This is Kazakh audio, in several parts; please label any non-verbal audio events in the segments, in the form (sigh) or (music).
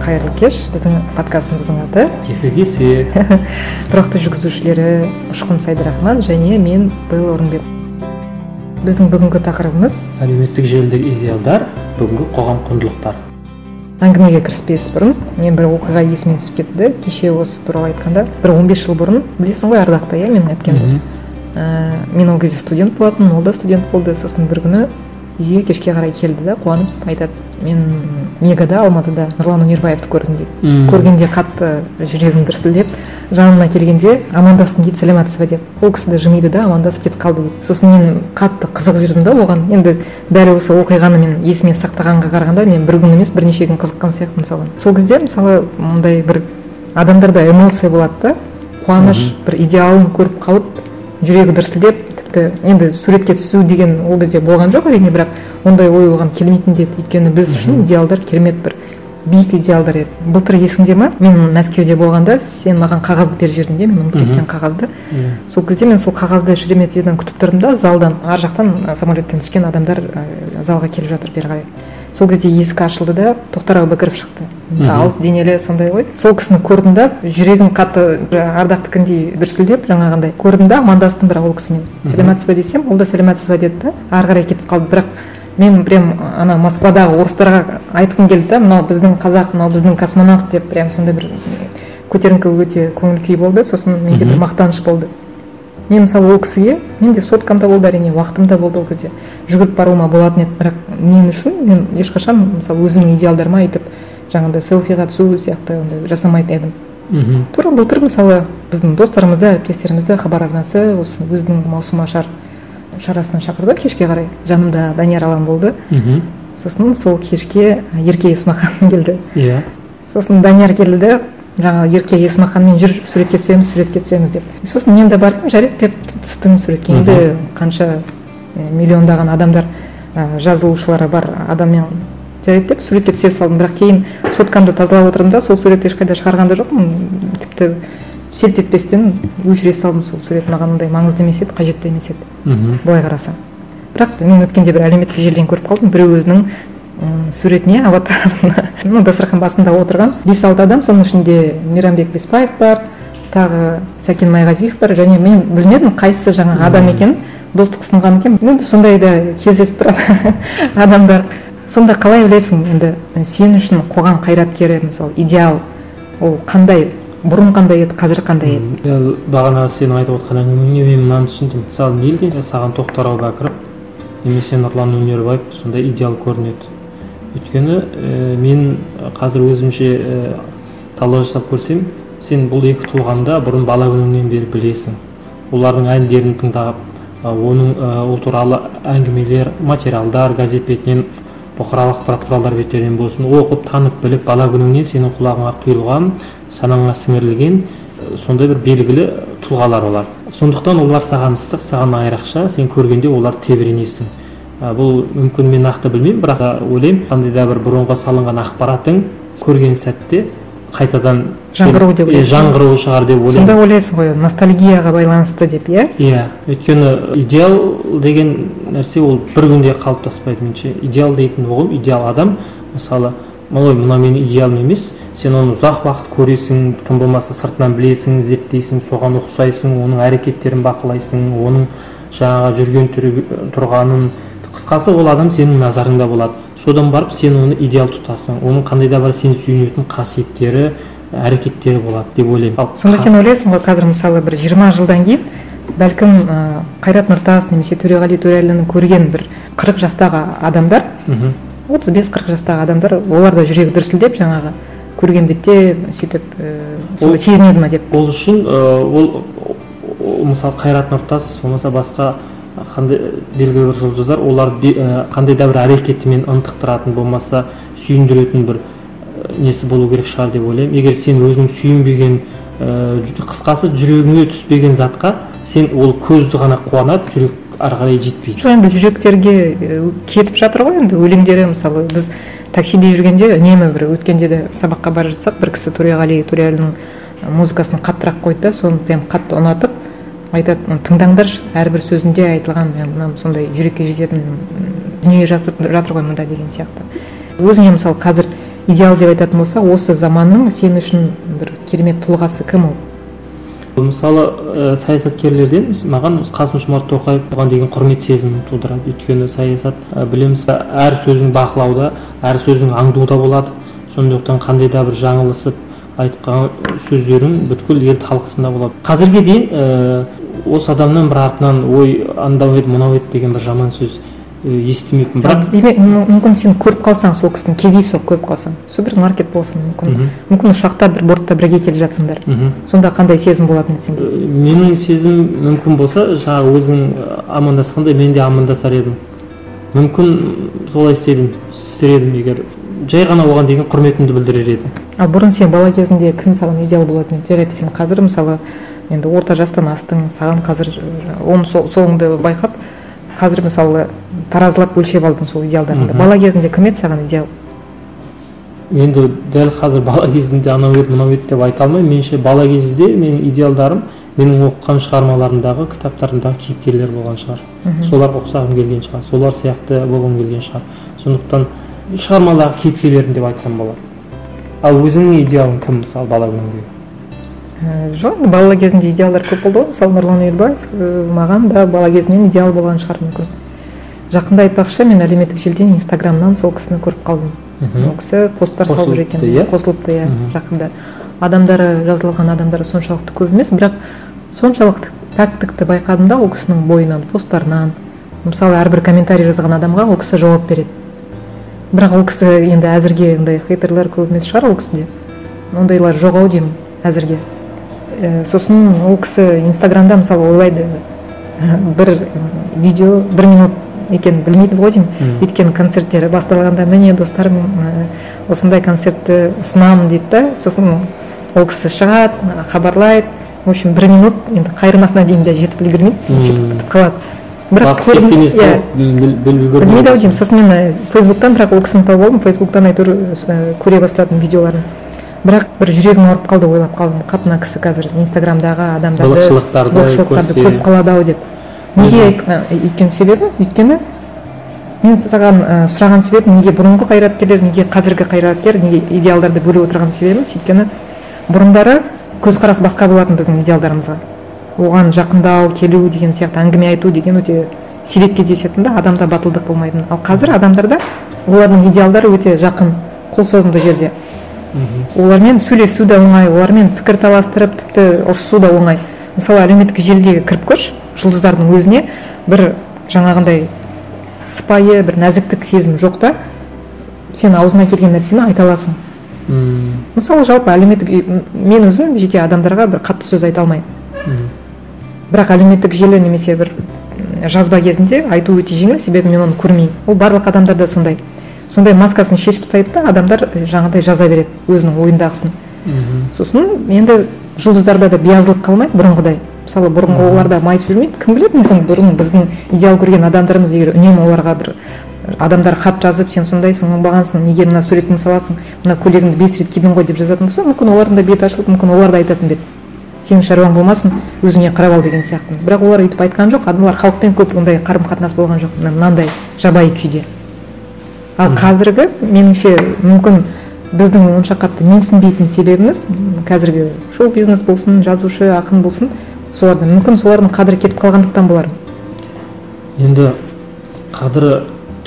қайырлы кеш. Біздің подкастымыздың аты кефе кесе (laughs) тұрақты жүргізушілері ұшқын сайдрахман және мен белла орынбет біздің бүгінгі тақырыбымыз әлеуметтік желідегі идеалдар бүгінгі қоғам құндылықтар. Әңгімеге кіріспес бұрын мен бір оқиға есіме түсіп кетті. Кеше осы туралы айтқанда бір 15 жыл бұрын білесің ғой ардақты иә менің әпкемді ііі мен ол кезде студент болатынмын ол да студент болды. Сосын бір күні үйге кешке қарай келді да қуанып айтады мен мегада алматыда нұрлан өнербаевты көрдім дейді көргенде қатты жүрегім дүрсілдеп жанына келгенде амандастым дейді сәлеметсіз бе деп. Ол кісі де жымиды да амандасып кетіп қалды. Дейді сосын мен қатты қызығып жүрдім да оған. Енді дәл осы оқиғаны мен есіме сақтағанға қарағанда мен бір күн емес бірнеше күн қызыққан сияқтымын соған. Сол кезде мысалы мындай бір адамдарда эмоция болады да қуаныш бір идеалын көріп қалып жүрегі дүрсілдеп тіпті енді суретке түсу деген ол кезде болған жоқ әрине бірақ ондай ой оған келмейтін де еді өйткені біз үшін идеалдар керемет бір биік идеалдар еді. Былтыр есіңде ма? Мен мәскеуде болғанда сен маған қағазды беріп жібердің де мен ұмытып кеткен қағазды. Иә. сол кезде мен сол қағазды шереметьеводан күтіп тұрдым да залдан ар жақтан самолеттен түскен адамдар ы, залға келіп жатыр бері қарай. Сол кезде есік ашылды да тоқтар әубәкіров шықты. Алып денелі сондай ғой. Сол кісіні көрдім да жүрегім қатты ардақтікіндей дүрсілдеп жаңағындай көрдім да амандастым бірақ ол кісімен. Сәлеметсіз бе десем ол да сәлеметсіз бе деді да. Ары қарай кетіп қалды. Бірақ мен прям ана москвадағы орыстарға айтқым келді да мынау біздің қазақ мынау біздің космонавт деп прям сондай бір көтеріңкі өте көңіл күй болды. Сосын менде бір мақтаныш болды. Мен мысалы ол кісіге менде соткам да болды әрине уақытым да болды ол кезде. Жүгіріп баруыма болатын еді бірақ мен үшін мен ешқашан мысалы өзімнің идеалдарыма өйтіп жаңағыдай селфиға түсу сияқты ондай жасамайтын едім. Мхм тура былтыр мысалы біздің достарымызды әріптестерімізді хабар арнасы осы өзінің маусымашар шарасына шақырды. Кешке қарай жанымда данияр алан болды. Мхм сосын сол кешке ерке есмахан (laughs) келді. Иә. Сосын данияр келді де жаңағы ерке есмаханмен жүр суретке түсеміз суретке түсеміз деп сосын мен де бардым жарайды деп түстім суретке. Енді қанша миллиондаған адамдар э, жазылушылары бар адаммен жарайды деп суретке түсе салдым. Бірақ кейін соткамды тазалап отырдым да сол суретті ешқайда шығарған да жоқпын. Тіпті селт етпестен өшіре салдым сол сурет. Маған ондай маңызды емес еді қажетті емес еді. Мхм былай қарасаң. Бірақ мен өткенде бір әлеуметтік желіден көріп қалдым. Біреу өзінің м, суретіне аватарына (laughs) ну дастархан басында отырған. Бес алты адам соның ішінде мейрамбек беспаев бар тағы сәкен майғазиев бар. Және мен білмедім қайсысы жаңағы адам екенін достық ұсынған екен. Енді сондай да кездесіп тұрады (laughs) адамдар. Сонда қалай ойлайсың? Енді сен үшін қоғам қайраткері мысалы идеал ол қандай? Бұрын қандай еді қазір қандай еді? Бағана сенің айтып отқан әңгімеңе мен мынаны түсіндім. Мысалы неліктен саған тоқтар әубәкіров немесе нұрлан өнербаев сондай идеал көрінеді. Өйткені ә, мен қазір өзімше ә, талдау жасап көрсем сен бұл екі тұлғаны да бұрын бала күніңнен бері білесің. Олардың әндерін тыңдап ә, оның ә, ол туралы әңгімелер материалдар газет бетінен бұқаралық ақпарат құралдар беттерінен болсын оқып танып біліп бала күніңнен сенің құлағыңа құйылған санаңа сіңірілген сондай бір белгілі тұлғалар олар. Сондықтан олар саған ыстық саған айрықша сен көргенде олар тебіренесің. Бұл мүмкін мен нақты білмеймін бірақ ойлаймын қандай да бір бұрынғы салынған ақпаратың көрген сәтте қайтадан Жаңғыру деп ойлайсың. жаңғыруы шығар деп ойлаймын. Сонда ойлайсың ғой ностальгияға байланысты деп иә? Иә өйткені идеал деген нәрсе ол бір күнде қалыптаспайды меніңше. Идеал дейтін ұғым идеал адам мысалы ой мынау менің идеалым емес сен оны ұзақ уақыт көресің тым болмаса сыртынан білесің зерттейсің соған ұқсайсың оның әрекеттерін бақылайсың оның жаңағы жүрген түрі, тұрғанын қысқасы ол адам сенің назарыңда болады. Содан барып сен оны идеал тұтасың. Оның қандай да бір сен сүйенетін қасиеттері әрекеттері болады деп ойлаймын. Ал сонда сен ойлайсың ғой қазір мысалы бір жиырма жылдан кейін бәлкім ә, қайрат нұртас немесе төреғали төреәліні көрген бір қырық жастағы адамдар мхм. отыз бес қырық жастағы адамдар олар да жүрегі дүрсілдеп жаңағы көрген бетте сөйтіп Ол- сезінеді ма деп. ол үшін ә, ол мысалы қайрат нұртас болмаса басқа қандай белгілі бір жұлдыздар олар бе- ә, қандай да бір әрекетімен ынтықтыратын болмаса сүйіндіретін бір несі болу керек шығар деп ойлаймын. Егер сен өзің сүйінбеген ә, қысқасы жүрегіңе түспеген затқа сен ол көзді ғана қуанады жүрек ары қарай жетпейді. Жоқ енді жүректерге кетіп жатыр ғой енді өлеңдері мысалы. Біз таксиде жүргенде үнемі бір өткенде де сабаққа бара жатсақ бір кісі төреғали төреәлінің музыкасын қаттырақ қойды да соны прям қатты ұнатып айтады «М, тыңдаңдаршы әрбір сөзінде айтылған мен мынау сондай жүрекке жететін дүние жазып жатыр ғой мында деген сияқты. Өзіңе мысалы қазір идеал деп айтатын болсақ осы заманның сен үшін бір керемет тұлғасы кім ол? Мысалы ә, саясаткерлерден маған қасым жомарт тоқаев оған деген құрмет сезімін тудырады. Өйткені саясат ә, білеміз әр сөзің бақылауда әр сөзің аңдуда болады. Сондықтан қандай да бір жаңылысып айтқан сөздерің бүткіл ел талқысында болады. Қазірге дейін ә, осы адамнан бір артынан ой анау еді мынау еді деген бір жаман сөз естімеппін. Бірақ демек мүмкін сен көріп қалсаң сол кісіні кездейсоқ көріп қалсаң супермаркет болсын мүмкін. Мүмкін ұшақта бір бортта бірге келе жатсыңдар. Сонда қандай сезім болатын еді сенде менің сезім мүмкін болса жаңағы өзің амандасқанда мен де амандасар едім. Мүмкін солай істер едім егер жай ғана оған деген құрметімді білдірер едім ал бұрын сен бала кезінде кім саған идеал болатын еді? жарайды сен қазір мысалы енді орта жастан астың саған қазір оң солыңды байқап қазір мысалы таразылап өлшеп алдың сол идеалдарыңды бала кезінде кім еді саған идеал? Енді дәл қазір бала кезімде анау еді мынау еді деп айта алмаймын. Меніңше бала кезде менің идеалдарым менің оқыған шығармаларымдағы кітаптарымдағы кейіпкерлер болған шығар. Соларға ұқсағым келген шығар. Солар сияқты болғым келген шығар. Сондықтан шығармадағы кейіпкерлерім деп айтсам болады ал өзіңнің идеалың кім мысалы бала күніңдегі Э, жоқ бала кезінде идеалдар көп болды ғой. Мысалы нұрлан үйірбаев э, маған да бала кезімнен идеал болған шығар мүмкін. Жақында айтпақшы мен әлеуметтік желіден инстаграмнан сол кісіні көріп қалдым. Ол кісі посттар салып жүр екен. Иә? Қосылыпты иә жақында. Адамдары жазылған адамдары соншалықты көп емес бірақ соншалықты пәктікті байқадым да ол кісінің бойынан посттарынан. Мысалы әрбір комментарий жазған адамға ол кісі жауап береді. Бірақ ол кісі енді әзірге ондай хейтерлер көп емес шығар ол кісіде. Ондайлар жоқ ау деймін әзірге. Ә, сосын ол кісі инстаграмда мысалы ойлайды. (laughs) Бір видео бір минут екенін білмейді ғой деймін. Өйткені концерттері басталғанда міне достар осындай концертті ұсынамын дейді да. Сосын ол кісі шығады хабарлайды. В общем бір минут енді қайырмасына дейін де жетіп үлгермейді. Сөйтіп бітіп қалады. Бірақ иә. білмейді ау деймін сосын мен фейсбуктан бірақ ол кісіні тауып алдым фейсбуктан әйтеуір көре бастадым видеоларын. Бірақ бір жүрегім ауырып қалды ойлап қалдым қап мына кісі қазір инстаграмдағы адамдарды былықшылықтарды көріп қалады ау деп. Неге өйткені себебі өйткені мен саған ә, сұраған себебім неге бұрынғы қайраткерлер неге қазіргі қайраткер неге идеалдарды бөліп отырған себебім өйткені бұрындары көзқарас басқа болатын біздің идеалдарымызға. Оған жақындау келу деген сияқты әңгіме айту деген өте сирек кездесетін да адамда батылдық болмайтын. Ал қазір адамдарда олардың идеалдары өте жақын қол созымды жерде. Олармен сөйлесу де оңай олармен пікір таластырып тіпті ұрысу да оңай. Мысалы әлеуметтік желідегі кіріп көрші жұлдыздардың өзіне бір жаңағындай сыпайы бір нәзіктік сезім жоқ та сен аузыңа келген нәрсені айта аласың. Мысалы жалпы әлеуметтік мен өзім жеке адамдарға бір қатты сөз айта алмаймын. Бірақ әлеуметтік желі немесе бір жазба кезінде айту өте жеңіл себебі мен оны көрмеймін. Ол барлық адамдарда сондай. Сондай маскасын шешіп тастайды да адамдар жаңағыдай жаза береді өзінің ойындағысын. Сосын енді жұлдыздарда да биязылық қалмайды бұрынғыдай. Мысалы бұрынғы оларда майысып жүрмейді кім біледі мүмкін бұрын біздің идеал көрген адамдарымыз егер үнемі оларға бір адамдар хат жазып сен сондайсың оңбағансың неге мына суретіңді саласың мына көйлегіңді бес рет кидің ғой деп жазатын болса мүмкін олардың да беті ашылып мүмкін олар да айтатын ба еді. Сенің шаруаң болмасын өзіңе қарап ал деген сияқты бірақ олар өйтіп айтқан жоқ олар халықпен көп ондай қарым қатынас болған жоқ. Мынандай жабайы күйде. Ал қазіргі меніңше мүмкін біздің онша қатты менсінбейтін себебіміз қазіргі шоу бизнес болсын жазушы ақын болсын солардың мүмкін солардың қадірі кетіп қалғандықтан болар. Енді қадірі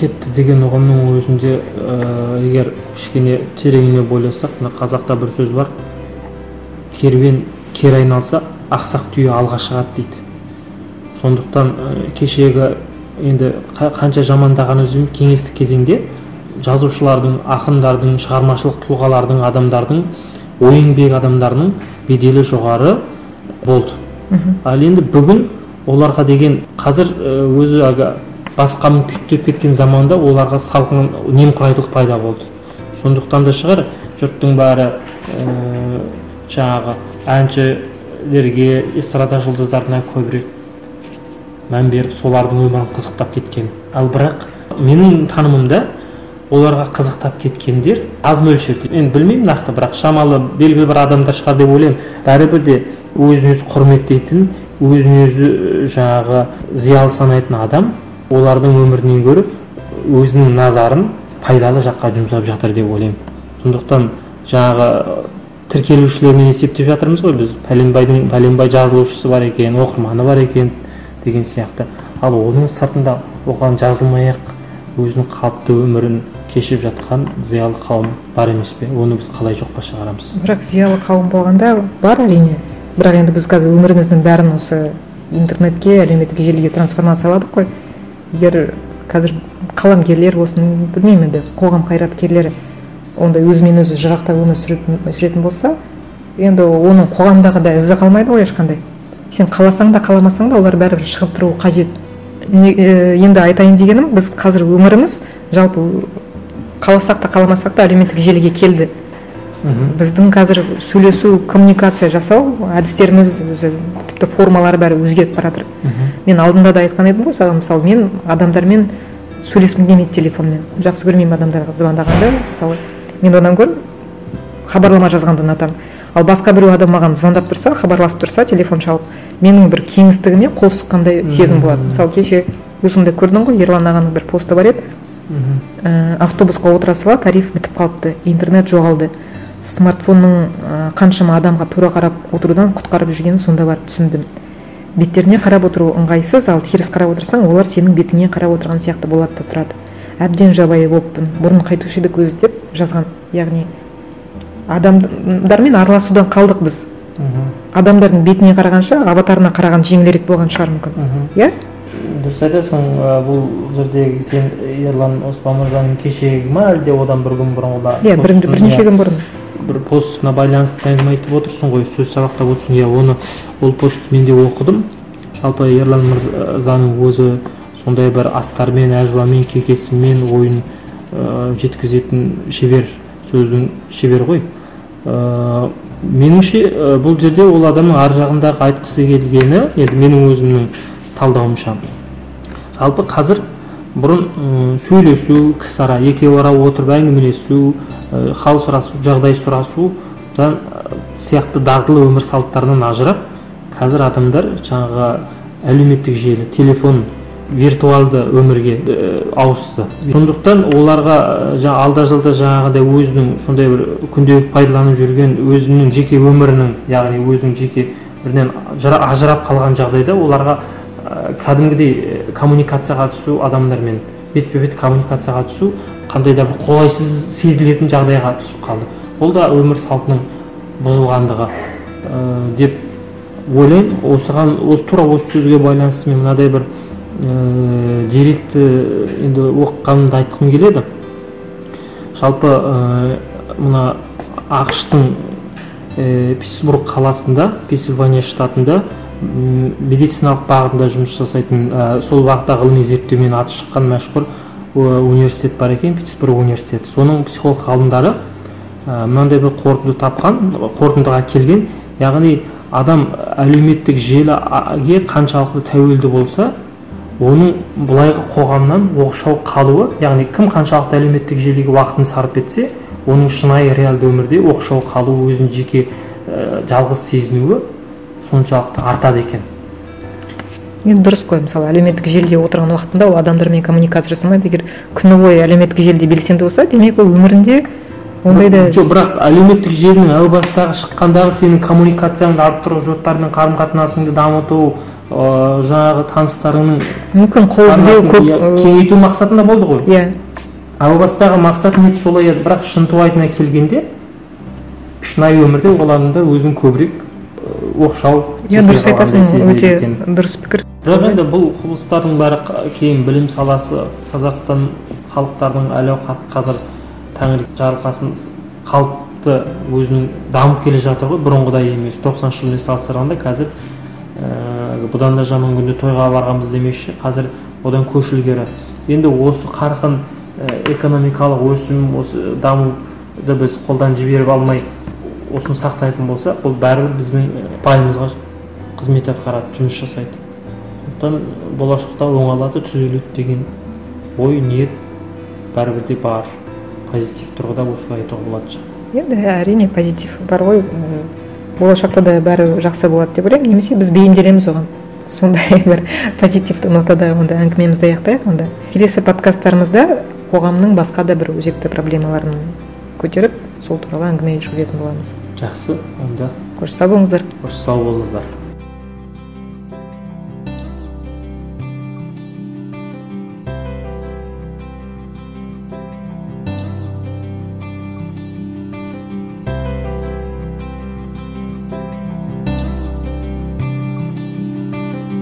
кетті деген ұғымның өзінде ә, егер кішкене тереңіне бойласақ мына қазақта бір сөз бар. Керуен кері айналса ақсақ түйе алға шығады дейді. Сондықтан ә, кешегі енді қанша жамандағанымызбен кеңестік кезеңде жазушылардың ақындардың шығармашылық тұлғалардың адамдардың ой еңбек адамдарының беделі жоғары болды. Ал енді бүгін оларға деген қазір өзі әлгі басқаның күйттеп кеткен заманда оларға салқын немқұрайдылық пайда болды. Сондықтан да шығар жұрттың бәрі ә, жаңағы әншілерге эстрада жұлдыздарына көбірек мән беріп солардың өмірін қызықтап кеткен. Ал бірақ менің танымымда оларға қызықтап кеткендер аз мөлшерде. Енді білмеймін нақты бірақ шамалы белгілі бір адамдар шығар деп ойлаймын. Бәрібір де өзін өзі құрметтейтін өзін өзі жаңағы зиялы санайтын адам олардың өмірінен гөрі өзінің назарын пайдалы жаққа жұмсап жатыр деп ойлаймын. Сондықтан жаңағы тіркелушілермен есептеп жатырмыз ғой. Біз пәленбайдың пәленбай жазылушысы бар екен оқырманы бар екен деген сияқты. Ал оның сыртында оған жазылмай ақ өзінің қалыпты өмірін кешіп жатқан зиялы қауым бар емес пе? Оны біз қалай жоққа шығарамыз? Бірақ зиялы қауым болғанда бар әрине. Бірақ енді біз қазір өміріміздің бәрін осы интернетке әлеуметтік желіге трансформацияладық қой. Егер қазір қаламгерлер болсын білмеймін енді қоғам қайраткерлері ондай өзімен өзі жырақтап өмір сүретін, сүретін болса енді оның қоғамдағы да ізі қалмайды ғой ешқандай. Сен қаласаң да қаламасаң да олар бәрібір шығып тұруы қажет. Не, е, енді айтайын дегенім біз қазір өміріміз жалпы қаласақ та қаламасақ та әлеуметтік желіге келді. Мхм. Біздің қазір сөйлесу коммуникация жасау әдістеріміз өзі тіпті формалары бәрі өзгеріп бара жатыр мен алдында да айтқан едім ғой саған мысалы мен адамдармен сөйлескім келмейді телефонмен. Жақсы көрмеймін адамдарға звондағанды мысалы мен одан гөрі хабарлама жазғанды ұнатамын ал басқа біреу адам маған звондап тұрса хабарласып тұрса телефон шалып менің бір кеңістігіме қол сұққандай сезім болады мысалы кеше өзіңде көрдің ғой ерлан ағаның бір посты бар еді. Мхм ә, автобусқа отыра сала тариф бітіп қалыпты интернет жоғалды. Смартфонның ә, қаншама адамға тура қарап отырудан құтқарып жүргенін сонда барып түсіндім. Беттеріне қарап отыру ыңғайсыз ал теріс қарап отырсаң олар сенің бетіңе қарап отырған сияқты болады да тұрады. Әбден жабайы болыппын бұрын қайтушы едік өзі деп жазған. Яғни адамдармен араласудан қалдық біз. Мхм. Адамдардың бетіне қарағанша аватарына қараған жеңілірек болған шығар мүмкін. Иә? Дұрыс айтасың бұл жердегі сен ерлан оспан мырзаның кешегі ма әлде одан бір күн бұрынғы иә бірнеше күн бұрын. Бір постына байланысты әңгіме айтып отырсың ғой сөз сабақтап отырсың. Иә оны ол постты мен де оқыдым. Жалпы ерлан мырзаның өзі сондай бір астармен әжуамен кекесімен ойын ә, жеткізетін шебер сөздің шебер ғой. Ә, меніңше ә, бұл жерде ол адамның ар жағындағы айтқысы келгені енді менің өзімнің талдауымша. Жалпы қазір бұрын сөйлесу кісіара екеуара отырып әңгімелесу ә, сұрасу жағдай сұрасудан ә, сияқты дағдылы өмір салттарынан ажырап қазір адамдар жаңағы әлеуметтік желі телефон виртуалды өмірге ә, ауысты. Сондықтан оларға ә, жаңа алда жалда жаңағыдай өзінің сондай бір күнделік пайдаланып жүрген өзінің жеке өмірінің яғни өзінің жеке бірінен ажырап қалған жағдайда оларға ә, кәдімгідей коммуникацияға түсу адамдармен бетпе бет коммуникацияға түсу қандай да бір қолайсыз сезілетін жағдайға түсіп қалды. Ол да өмір салтының бұзылғандығы ә, деп ойлаймын. Осыған осы тура осы сөзге байланысты мен мынадай бір ә, деректі енді оқығанымды айтқым келеді. Жалпы ә, мына ақш тың ә, қаласында пенсильвания штатында медициналық бағытында жұмыс жасайтын ә, сол бағытта ғылыми зерттеумен аты шыққан мәшһүр университет бар екен питтсбург университеті. Соның психолог ғалымдары ә, мынандай бір қорытынды тапқан қорытындыға келген. Яғни адам әлеуметтік желіге қаншалықты тәуелді болса оның былайғы қоғамнан оқшау қалуы яғни кім қаншалықты әлеуметтік желіге уақытын сарп етсе оның шынайы реалды өмірде оқшау қалуы өзін жеке ә, жалғыз сезінуі соншалықты артады екен. Енді дұрыс қой мысалы әлеуметтік желіде отырған уақытында ол адамдармен коммуникация жасамайды. Егер күні бойы әлеуметтік желіде белсенді болса демек ол өмірінде ондай да жоқ бірақ әлеуметтік желінің әу бастағы шыққандағы сенің коммуникацияңды арттыру жұрттармен қарым қатынасыңды дамыту ыыы жаңағы таныстарыңның мүмкін қол үзбеу көп иә, кеңейту мақсатында болды ғой. иә. Әу бастағы мақсат ниет солай еді. Бірақ шынтуайтына келгенде шынайы өмірде ол адамдар өзін көбірек оқшау иә дұрыс айтасың өте дұрыс пікір. Бірақ енді бұл құбылыстардың бәрі кейін білім саласы қазақстан халықтардың әл ауқаты қазір тәңір жарылқасын қалыпты өзінің дамып келе жатыр ғой бұрынғыдай емес. тоқсаныншы жылмен салыстырғанда қазір ә, бұдан да жаман күнде тойға барғанбыз демекші. Қазір одан көш ілгері енді осы қарқын ә, экономикалық өсім осы дамуды біз қолдан жіберіп алмай осыны сақтайтын болсақ бұл бәрібір біздің ә, пайымызға қызмет атқарады жұмыс жасайды. Сондықтан болашақта оңалады түзеледі деген ой ниет бәрібір де бар. Позитив тұрғыда осылай айтуға болады енді әрине позитив бар ғой. Болашақта да бәрі жақсы болады деп ойлаймын. Немесе біз бейімделеміз оған. Сондай (laughs) бір позитивті нотада онда әңгімемізді аяқтайық. Онда келесі подкасттарымызда қоғамның басқа да бір өзекті проблемаларын көтеріп сол туралы әңгіме жүргізетін боламыз. Жақсы. Онда қош сау болыңыздар. қош сау болыңыздар.